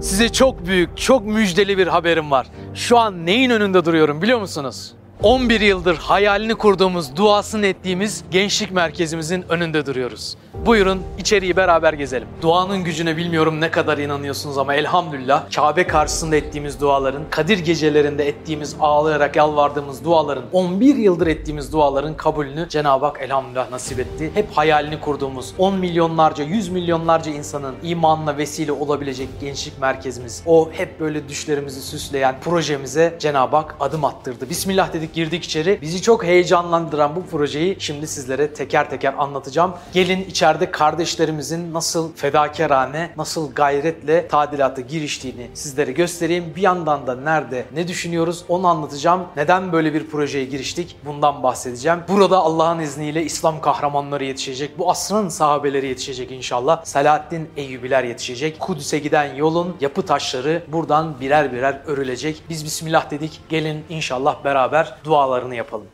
Size çok büyük, çok müjdeli bir haberim var. Şu an neyin önünde duruyorum biliyor musunuz? 11 yıldır hayalini kurduğumuz, duasını ettiğimiz gençlik merkezimizin önünde duruyoruz. Buyurun içeriği beraber gezelim. Duanın gücüne bilmiyorum ne kadar inanıyorsunuz ama elhamdülillah Kabe karşısında ettiğimiz duaların, Kadir gecelerinde ettiğimiz ağlayarak yalvardığımız duaların, 11 yıldır ettiğimiz duaların kabulünü Cenab-ı Hak elhamdülillah nasip etti. Hep hayalini kurduğumuz 10 milyonlarca, 100 milyonlarca insanın imanına vesile olabilecek gençlik merkezimiz, o hep böyle düşlerimizi süsleyen projemize Cenab-ı Hak adım attırdı. Bismillah dedik girdik içeri. Bizi çok heyecanlandıran bu projeyi şimdi sizlere teker teker anlatacağım. Gelin içeride kardeşlerimizin nasıl fedakarane, nasıl gayretle tadilata giriştiğini sizlere göstereyim. Bir yandan da nerede, ne düşünüyoruz onu anlatacağım. Neden böyle bir projeye giriştik bundan bahsedeceğim. Burada Allah'ın izniyle İslam kahramanları yetişecek. Bu asrın sahabeleri yetişecek inşallah. Selahaddin Eyyubiler yetişecek. Kudüs'e giden yolun yapı taşları buradan birer birer örülecek. Biz Bismillah dedik. Gelin inşallah beraber dualarını yapalım.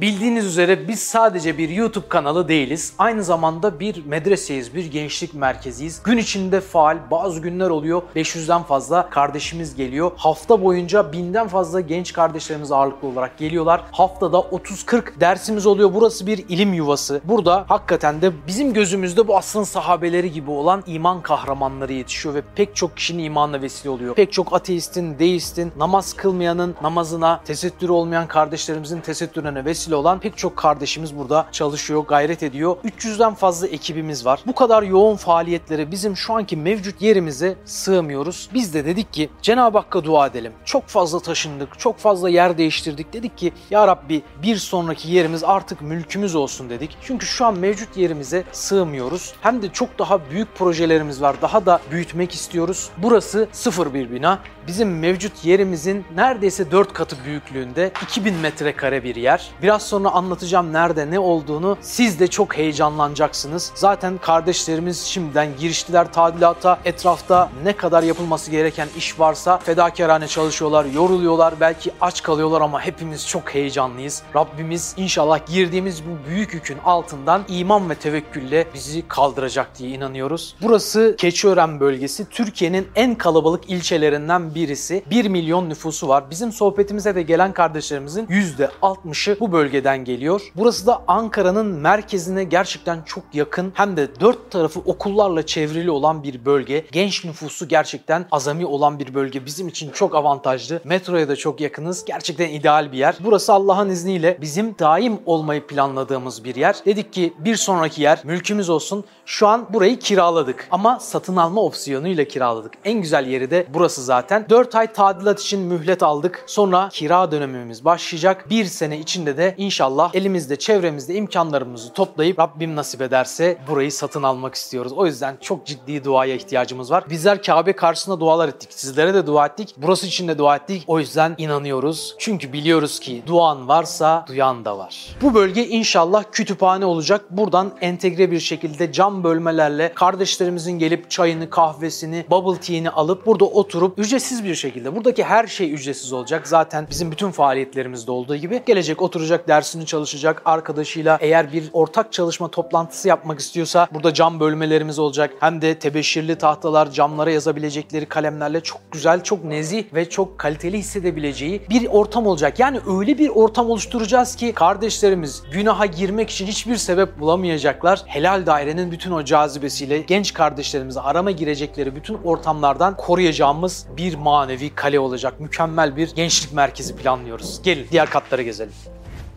Bildiğiniz üzere biz sadece bir YouTube kanalı değiliz. Aynı zamanda bir medreseyiz, bir gençlik merkeziyiz. Gün içinde faal, bazı günler oluyor 500'den fazla kardeşimiz geliyor. Hafta boyunca binden fazla genç kardeşlerimiz ağırlıklı olarak geliyorlar. Haftada 30-40 dersimiz oluyor. Burası bir ilim yuvası. Burada hakikaten de bizim gözümüzde bu asrın sahabeleri gibi olan iman kahramanları yetişiyor ve pek çok kişinin imanına vesile oluyor. Pek çok ateistin, deistin, namaz kılmayanın namazına, tesettürü olmayan kardeşlerimizin tesettürüne vesile vesile olan pek çok kardeşimiz burada çalışıyor, gayret ediyor. 300'den fazla ekibimiz var. Bu kadar yoğun faaliyetlere bizim şu anki mevcut yerimize sığmıyoruz. Biz de dedik ki Cenab-ı Hakk'a dua edelim. Çok fazla taşındık, çok fazla yer değiştirdik. Dedik ki Ya Rabbi bir sonraki yerimiz artık mülkümüz olsun dedik. Çünkü şu an mevcut yerimize sığmıyoruz. Hem de çok daha büyük projelerimiz var. Daha da büyütmek istiyoruz. Burası sıfır bir bina. Bizim mevcut yerimizin neredeyse 4 katı büyüklüğünde 2000 metrekare bir yer. Biraz Biraz sonra anlatacağım nerede ne olduğunu. Siz de çok heyecanlanacaksınız. Zaten kardeşlerimiz şimdiden giriştiler tadilata. Etrafta ne kadar yapılması gereken iş varsa fedakarane çalışıyorlar, yoruluyorlar, belki aç kalıyorlar ama hepimiz çok heyecanlıyız. Rabbimiz inşallah girdiğimiz bu büyük yükün altından iman ve tevekkülle bizi kaldıracak diye inanıyoruz. Burası Keçiören bölgesi. Türkiye'nin en kalabalık ilçelerinden birisi. 1 milyon nüfusu var. Bizim sohbetimize de gelen kardeşlerimizin %60'ı bu bölgede bölgeden geliyor. Burası da Ankara'nın merkezine gerçekten çok yakın hem de dört tarafı okullarla çevrili olan bir bölge. Genç nüfusu gerçekten azami olan bir bölge. Bizim için çok avantajlı. Metroya da çok yakınız. Gerçekten ideal bir yer. Burası Allah'ın izniyle bizim daim olmayı planladığımız bir yer. Dedik ki bir sonraki yer mülkümüz olsun. Şu an burayı kiraladık ama satın alma opsiyonuyla kiraladık. En güzel yeri de burası zaten. 4 ay tadilat için mühlet aldık. Sonra kira dönemimiz başlayacak. Bir sene içinde de inşallah elimizde, çevremizde imkanlarımızı toplayıp Rabbim nasip ederse burayı satın almak istiyoruz. O yüzden çok ciddi duaya ihtiyacımız var. Bizler Kabe karşısında dualar ettik. Sizlere de dua ettik. Burası için de dua ettik. O yüzden inanıyoruz. Çünkü biliyoruz ki duan varsa duyan da var. Bu bölge inşallah kütüphane olacak. Buradan entegre bir şekilde cam bölmelerle kardeşlerimizin gelip çayını, kahvesini, bubble tea'ni alıp burada oturup ücretsiz bir şekilde buradaki her şey ücretsiz olacak. Zaten bizim bütün faaliyetlerimizde olduğu gibi gelecek oturacak dersini çalışacak arkadaşıyla eğer bir ortak çalışma toplantısı yapmak istiyorsa burada cam bölmelerimiz olacak. Hem de tebeşirli tahtalar, camlara yazabilecekleri kalemlerle çok güzel, çok nezih ve çok kaliteli hissedebileceği bir ortam olacak. Yani öyle bir ortam oluşturacağız ki kardeşlerimiz günaha girmek için hiçbir sebep bulamayacaklar. Helal dairenin bütün o cazibesiyle genç kardeşlerimizi arama girecekleri bütün ortamlardan koruyacağımız bir manevi kale olacak. Mükemmel bir gençlik merkezi planlıyoruz. Gelin diğer katları gezelim.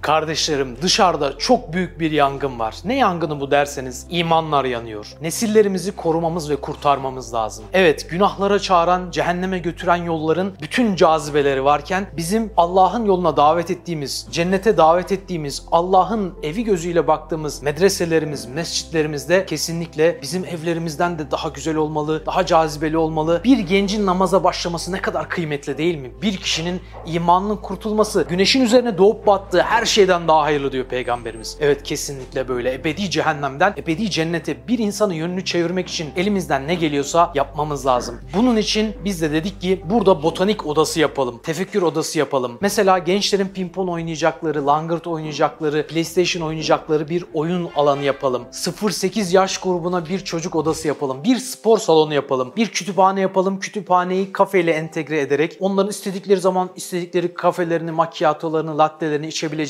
Kardeşlerim dışarıda çok büyük bir yangın var. Ne yangını bu derseniz imanlar yanıyor. Nesillerimizi korumamız ve kurtarmamız lazım. Evet günahlara çağıran, cehenneme götüren yolların bütün cazibeleri varken bizim Allah'ın yoluna davet ettiğimiz, cennete davet ettiğimiz, Allah'ın evi gözüyle baktığımız medreselerimiz, mescitlerimizde kesinlikle bizim evlerimizden de daha güzel olmalı, daha cazibeli olmalı. Bir gencin namaza başlaması ne kadar kıymetli değil mi? Bir kişinin imanının kurtulması, güneşin üzerine doğup battığı her şeyden daha hayırlı diyor Peygamberimiz. Evet kesinlikle böyle. Ebedi cehennemden ebedi cennete bir insanın yönünü çevirmek için elimizden ne geliyorsa yapmamız lazım. Bunun için biz de dedik ki burada botanik odası yapalım. Tefekkür odası yapalım. Mesela gençlerin pimpon oynayacakları, langırt oynayacakları, PlayStation oynayacakları bir oyun alanı yapalım. 0-8 yaş grubuna bir çocuk odası yapalım. Bir spor salonu yapalım. Bir kütüphane yapalım. Kütüphaneyi kafeyle entegre ederek onların istedikleri zaman istedikleri kafelerini, makyatolarını, lattelerini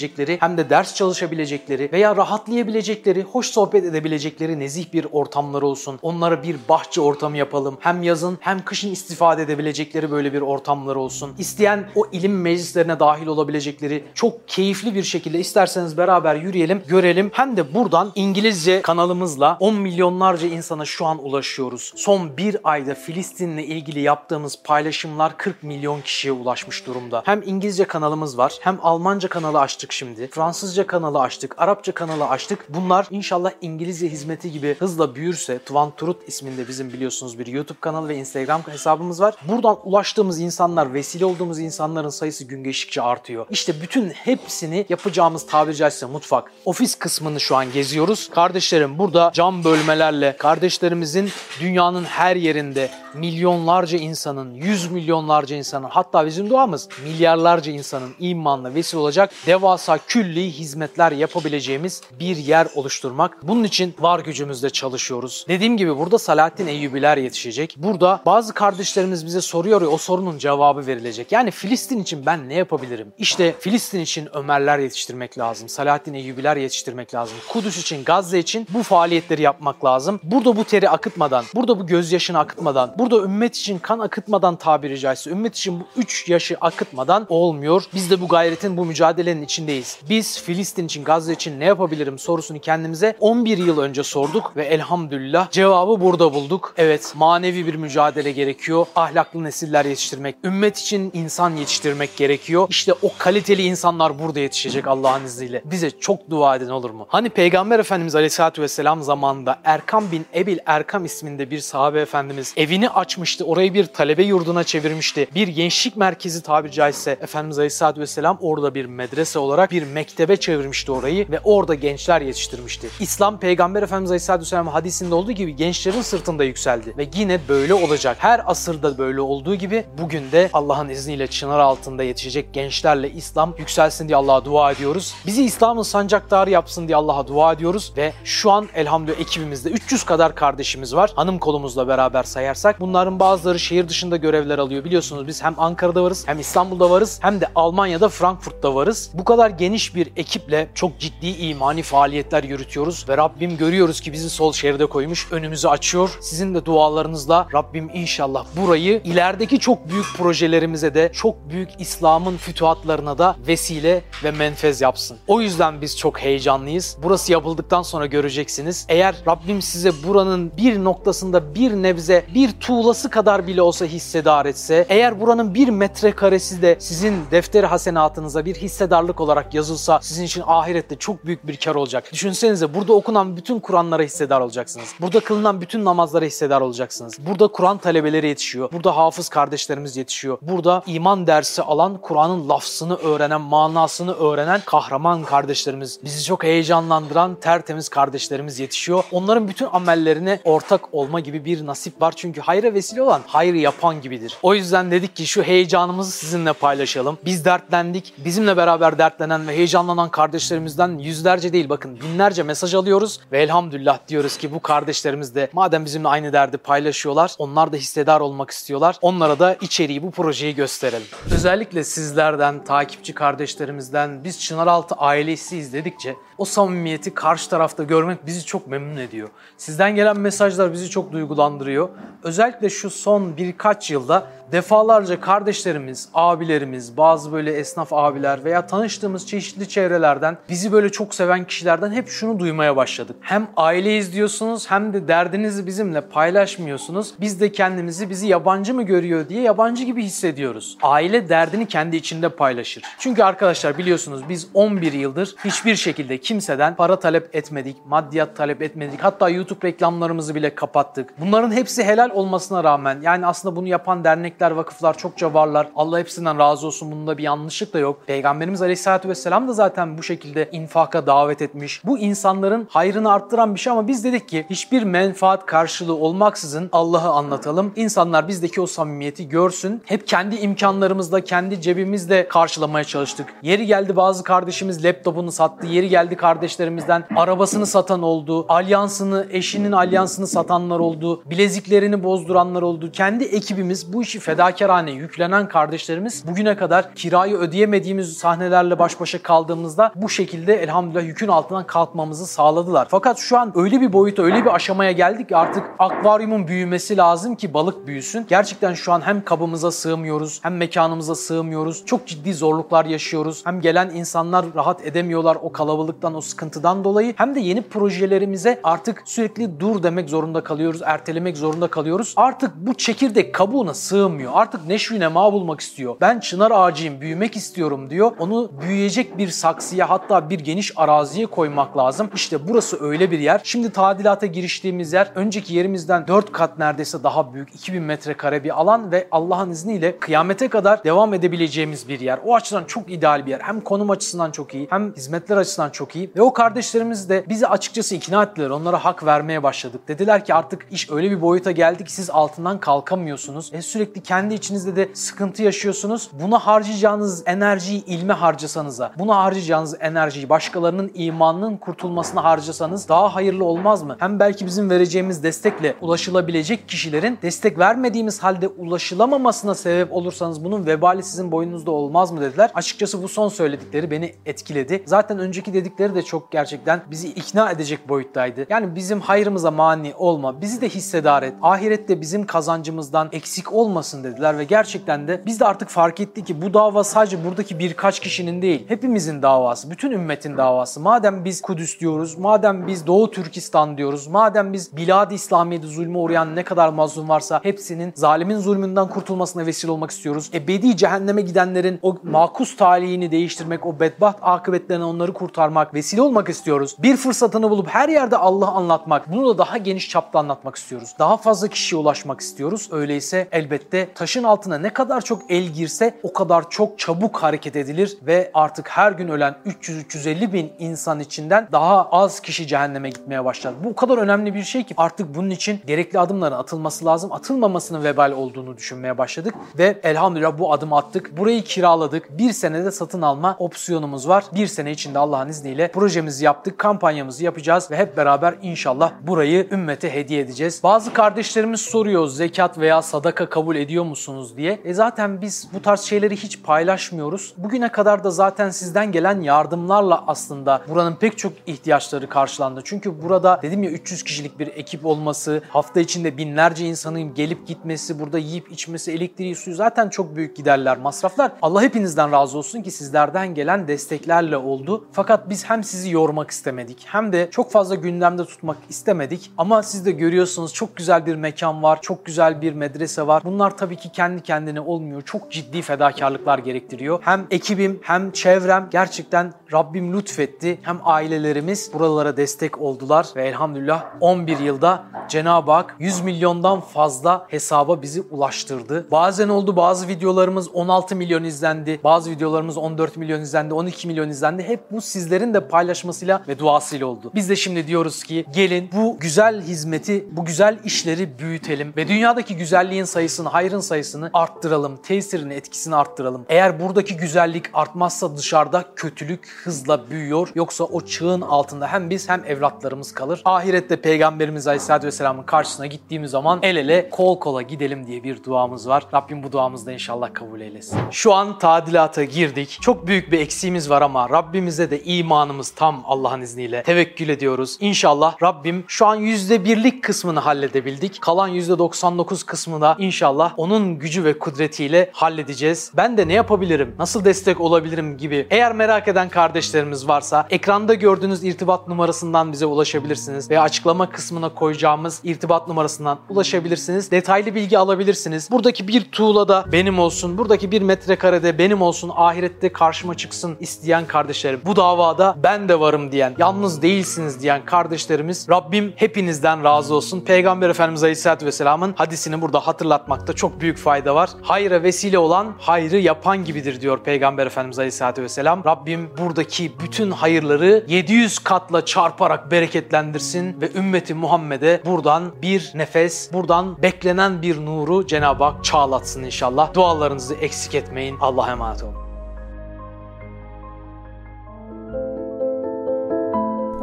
içebilecekleri hem de ders çalışabilecekleri veya rahatlayabilecekleri, hoş sohbet edebilecekleri nezih bir ortamları olsun. Onlara bir bahçe ortamı yapalım. Hem yazın hem kışın istifade edebilecekleri böyle bir ortamları olsun. İsteyen o ilim meclislerine dahil olabilecekleri çok keyifli bir şekilde isterseniz beraber yürüyelim, görelim. Hem de buradan İngilizce kanalımızla 10 milyonlarca insana şu an ulaşıyoruz. Son bir ayda Filistin'le ilgili yaptığımız paylaşımlar 40 milyon kişiye ulaşmış durumda. Hem İngilizce kanalımız var, hem Almanca kanalı açtık şimdi. Fransızca kanalı açtık, Arapça kanalı açtık. Bunlar inşallah İngilizce hizmeti gibi hızla büyürse Tuvan Turut isminde bizim biliyorsunuz bir YouTube kanalı ve Instagram hesabımız var. Buradan ulaştığımız insanlar, vesile olduğumuz insanların sayısı gün geçtikçe artıyor. İşte bütün hepsini yapacağımız tabiri caizse mutfak. Ofis kısmını şu an geziyoruz. Kardeşlerim burada cam bölmelerle kardeşlerimizin dünyanın her yerinde milyonlarca insanın, yüz milyonlarca insanın hatta bizim duamız milyarlarca insanın imanla vesile olacak devasa külli hizmetler yapabileceğimiz bir yer oluşturmak. Bunun için var gücümüzle çalışıyoruz. Dediğim gibi burada Salahattin Eyyubiler yetişecek. Burada bazı kardeşlerimiz bize soruyor ya o sorunun cevabı verilecek. Yani Filistin için ben ne yapabilirim? İşte Filistin için Ömerler yetiştirmek lazım. Salahattin Eyyubiler yetiştirmek lazım. Kudüs için, Gazze için bu faaliyetleri yapmak lazım. Burada bu teri akıtmadan, burada bu gözyaşını akıtmadan, burada ümmet için kan akıtmadan tabiri caizse, ümmet için bu üç yaşı akıtmadan olmuyor. Biz de bu gayretin, bu mücadelenin içindeyiz. Biz Filistin için, Gazze için ne yapabilirim sorusunu kendimize 11 yıl önce sorduk ve elhamdülillah cevabı burada bulduk. Evet, manevi bir mücadele gerekiyor. Ahlaklı nesiller yetiştirmek, ümmet için insan yetiştirmek gerekiyor. İşte o kaliteli insanlar burada yetişecek Allah'ın izniyle. Bize çok dua edin olur mu? Hani Peygamber Efendimiz Aleyhisselatü Vesselam zamanında Erkam bin Ebil Erkam isminde bir sahabe efendimiz evini açmıştı. Orayı bir talebe yurduna çevirmişti. Bir gençlik merkezi tabiri caizse Efendimiz Aleyhisselatü Vesselam orada bir medrese olarak bir mektebe çevirmişti orayı ve orada gençler yetiştirmişti. İslam Peygamber Efendimiz Aleyhisselatü Vesselam hadisinde olduğu gibi gençlerin sırtında yükseldi ve yine böyle olacak. Her asırda böyle olduğu gibi bugün de Allah'ın izniyle çınar altında yetişecek gençlerle İslam yükselsin diye Allah'a dua ediyoruz. Bizi İslam'ın sancaktarı yapsın diye Allah'a dua ediyoruz ve şu an elhamdülillah ekibimizde 300 kadar kardeşimiz var. Hanım kolumuzla beraber sayarsak bunların bazıları şehir dışında görevler alıyor. Biliyorsunuz biz hem Ankara'da varız hem İstanbul'da varız hem de Almanya'da Frankfurt'ta varız. Bu kadar geniş bir ekiple çok ciddi imani faaliyetler yürütüyoruz ve Rabbim görüyoruz ki bizi sol şeride koymuş, önümüzü açıyor. Sizin de dualarınızla Rabbim inşallah burayı ilerideki çok büyük projelerimize de çok büyük İslam'ın fütuhatlarına da vesile ve menfez yapsın. O yüzden biz çok heyecanlıyız. Burası yapıldıktan sonra göreceksiniz. Eğer Rabbim size buranın bir noktasında bir nebze, bir tuğlası kadar bile olsa hissedar etse, eğer buranın bir metrekaresi de sizin defteri hasenatınıza bir hissedarlık olarak yazılsa sizin için ahirette çok büyük bir kar olacak. Düşünsenize burada okunan bütün Kur'anlara hissedar olacaksınız. Burada kılınan bütün namazlara hissedar olacaksınız. Burada Kur'an talebeleri yetişiyor. Burada hafız kardeşlerimiz yetişiyor. Burada iman dersi alan, Kur'an'ın lafzını öğrenen, manasını öğrenen kahraman kardeşlerimiz, bizi çok heyecanlandıran tertemiz kardeşlerimiz yetişiyor. Onların bütün amellerine ortak olma gibi bir nasip var. Çünkü hayra vesile olan hayrı yapan gibidir. O yüzden dedik ki şu heyecanımızı sizinle paylaşalım. Biz dertlendik. Bizimle beraber dertlenen ve heyecanlanan kardeşlerimizden yüzlerce değil bakın binlerce mesaj alıyoruz ve elhamdülillah diyoruz ki bu kardeşlerimiz de madem bizimle aynı derdi paylaşıyorlar, onlar da hissedar olmak istiyorlar. Onlara da içeriği bu projeyi gösterelim. Özellikle sizlerden, takipçi kardeşlerimizden biz Çınaraltı ailesi izledikçe o samimiyeti karşı tarafta görmek bizi çok memnun ediyor. Sizden gelen mesajlar bizi çok duygulandırıyor. Özellikle şu son birkaç yılda defalarca kardeşlerimiz, abilerimiz, bazı böyle esnaf abiler veya tanıştığımız çeşitli çevrelerden bizi böyle çok seven kişilerden hep şunu duymaya başladık. Hem aile izliyorsunuz hem de derdinizi bizimle paylaşmıyorsunuz. Biz de kendimizi bizi yabancı mı görüyor diye yabancı gibi hissediyoruz. Aile derdini kendi içinde paylaşır. Çünkü arkadaşlar biliyorsunuz biz 11 yıldır hiçbir şekilde kimseden para talep etmedik, maddiyat talep etmedik. Hatta YouTube reklamlarımızı bile kapattık. Bunların hepsi helal olmasına rağmen yani aslında bunu yapan dernek dernekler, vakıflar çokça varlar. Allah hepsinden razı olsun. Bunda bir yanlışlık da yok. Peygamberimiz Aleyhisselatü Vesselam da zaten bu şekilde infaka davet etmiş. Bu insanların hayrını arttıran bir şey ama biz dedik ki hiçbir menfaat karşılığı olmaksızın Allah'ı anlatalım. İnsanlar bizdeki o samimiyeti görsün. Hep kendi imkanlarımızla, kendi cebimizle karşılamaya çalıştık. Yeri geldi bazı kardeşimiz laptopunu sattı. Yeri geldi kardeşlerimizden arabasını satan oldu. Alyansını, eşinin alyansını satanlar oldu. Bileziklerini bozduranlar oldu. Kendi ekibimiz bu işi fedakarane yüklenen kardeşlerimiz bugüne kadar kirayı ödeyemediğimiz sahnelerle baş başa kaldığımızda bu şekilde elhamdülillah yükün altından kalkmamızı sağladılar. Fakat şu an öyle bir boyuta, öyle bir aşamaya geldik artık akvaryumun büyümesi lazım ki balık büyüsün. Gerçekten şu an hem kabımıza sığmıyoruz, hem mekanımıza sığmıyoruz. Çok ciddi zorluklar yaşıyoruz. Hem gelen insanlar rahat edemiyorlar o kalabalıktan, o sıkıntıdan dolayı. Hem de yeni projelerimize artık sürekli dur demek zorunda kalıyoruz, ertelemek zorunda kalıyoruz. Artık bu çekirdek kabuğuna sığmıyor. Artık neşvi nema bulmak istiyor. Ben çınar ağacıyım, büyümek istiyorum diyor. Onu büyüyecek bir saksıya hatta bir geniş araziye koymak lazım. İşte burası öyle bir yer. Şimdi tadilata giriştiğimiz yer önceki yerimizden 4 kat neredeyse daha büyük. 2000 metrekare bir alan ve Allah'ın izniyle kıyamete kadar devam edebileceğimiz bir yer. O açıdan çok ideal bir yer. Hem konum açısından çok iyi hem hizmetler açısından çok iyi. Ve o kardeşlerimiz de bizi açıkçası ikna ettiler. Onlara hak vermeye başladık. Dediler ki artık iş öyle bir boyuta geldi ki siz altından kalkamıyorsunuz. E sürekli kendi içinizde de sıkıntı yaşıyorsunuz. Buna harcayacağınız enerjiyi ilme harcasanıza, buna harcayacağınız enerjiyi başkalarının imanının kurtulmasına harcasanız daha hayırlı olmaz mı? Hem belki bizim vereceğimiz destekle ulaşılabilecek kişilerin destek vermediğimiz halde ulaşılamamasına sebep olursanız bunun vebali sizin boynunuzda olmaz mı dediler. Açıkçası bu son söyledikleri beni etkiledi. Zaten önceki dedikleri de çok gerçekten bizi ikna edecek boyuttaydı. Yani bizim hayrımıza mani olma, bizi de hissedar et. Ahirette bizim kazancımızdan eksik olmasın dediler ve gerçekten de biz de artık fark ettik ki bu dava sadece buradaki birkaç kişinin değil, hepimizin davası, bütün ümmetin davası. Madem biz Kudüs diyoruz, madem biz Doğu Türkistan diyoruz, madem biz Bilad-ı İslamiye'de zulme uğrayan ne kadar mazlum varsa hepsinin zalimin zulmünden kurtulmasına vesile olmak istiyoruz. Ebedi cehenneme gidenlerin o makus talihini değiştirmek, o bedbaht akıbetlerine onları kurtarmak, vesile olmak istiyoruz. Bir fırsatını bulup her yerde Allah'ı anlatmak, bunu da daha geniş çapta anlatmak istiyoruz. Daha fazla kişiye ulaşmak istiyoruz. Öyleyse elbette taşın altına ne kadar çok el girse o kadar çok çabuk hareket edilir ve artık her gün ölen 300-350 bin insan içinden daha az kişi cehenneme gitmeye başlar. Bu o kadar önemli bir şey ki artık bunun için gerekli adımların atılması lazım. Atılmamasının vebal olduğunu düşünmeye başladık ve elhamdülillah bu adımı attık. Burayı kiraladık. Bir senede satın alma opsiyonumuz var. Bir sene içinde Allah'ın izniyle projemizi yaptık, kampanyamızı yapacağız ve hep beraber inşallah burayı ümmete hediye edeceğiz. Bazı kardeşlerimiz soruyor zekat veya sadaka kabul ediyor musunuz diye. E zaten biz bu tarz şeyleri hiç paylaşmıyoruz. Bugüne kadar da zaten sizden gelen yardımlarla aslında buranın pek çok ihtiyaçları karşılandı. Çünkü burada dedim ya 300 kişilik bir ekip olması, hafta içinde binlerce insanın gelip gitmesi, burada yiyip içmesi, elektriği, suyu zaten çok büyük giderler, masraflar. Allah hepinizden razı olsun ki sizlerden gelen desteklerle oldu. Fakat biz hem sizi yormak istemedik hem de çok fazla gündemde tutmak istemedik. Ama siz de görüyorsunuz çok güzel bir mekan var, çok güzel bir medrese var. Bunlar tabii ki kendi kendine olmuyor. Çok ciddi fedakarlıklar gerektiriyor. Hem ekibim hem çevrem gerçekten Rabbim lütfetti. Hem ailelerimiz buralara destek oldular ve elhamdülillah 11 yılda Cenab-ı Hak 100 milyondan fazla hesaba bizi ulaştırdı. Bazen oldu bazı videolarımız 16 milyon izlendi, bazı videolarımız 14 milyon izlendi, 12 milyon izlendi. Hep bu sizlerin de paylaşmasıyla ve duasıyla oldu. Biz de şimdi diyoruz ki gelin bu güzel hizmeti, bu güzel işleri büyütelim ve dünyadaki güzelliğin sayısını, hayrın sayısını arttıralım, tesirini, etkisini arttıralım. Eğer buradaki güzellik artmazsa dışarıda kötülük hızla büyüyor. Yoksa o çığın altında hem biz hem evlatlarımız kalır. Ahirette Peygamberimiz Aleyhisselatü Vesselam'ın karşısına gittiğimiz zaman el ele kol kola gidelim diye bir duamız var. Rabbim bu duamızı da inşallah kabul eylesin. Şu an tadilata girdik. Çok büyük bir eksiğimiz var ama Rabbimize de imanımız tam Allah'ın izniyle. Tevekkül ediyoruz. İnşallah Rabbim şu an %1'lik kısmını halledebildik. Kalan %99 kısmı da inşallah onun gücü ve kudretiyle halledeceğiz. Ben de ne yapabilirim? Nasıl destek olabilirim gibi. Eğer merak eden kardeşlerimiz varsa ekranda gördüğünüz irtibat numarasından bize ulaşabilirsiniz veya açıklama kısmına koyacağımız irtibat numarasından ulaşabilirsiniz. Detaylı bilgi alabilirsiniz. Buradaki bir tuğla da benim olsun, buradaki bir metrekarede benim olsun, ahirette karşıma çıksın isteyen kardeşlerim. Bu davada ben de varım diyen, yalnız değilsiniz diyen kardeşlerimiz Rabbim hepinizden razı olsun. Peygamber Efendimiz Aleyhisselatü Vesselam'ın hadisini burada hatırlatmakta çok çok büyük fayda var. Hayra vesile olan hayrı yapan gibidir diyor Peygamber Efendimiz Aleyhisselatü Vesselam. Rabbim buradaki bütün hayırları 700 katla çarparak bereketlendirsin ve ümmeti Muhammed'e buradan bir nefes, buradan beklenen bir nuru Cenab-ı Hak çağlatsın inşallah. Dualarınızı eksik etmeyin. Allah'a emanet olun.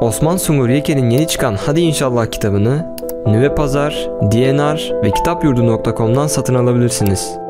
Osman Sungur Yeke'nin yeni çıkan Hadi İnşallah kitabını Nüve Pazar, DNR ve kitapyurdu.com'dan satın alabilirsiniz.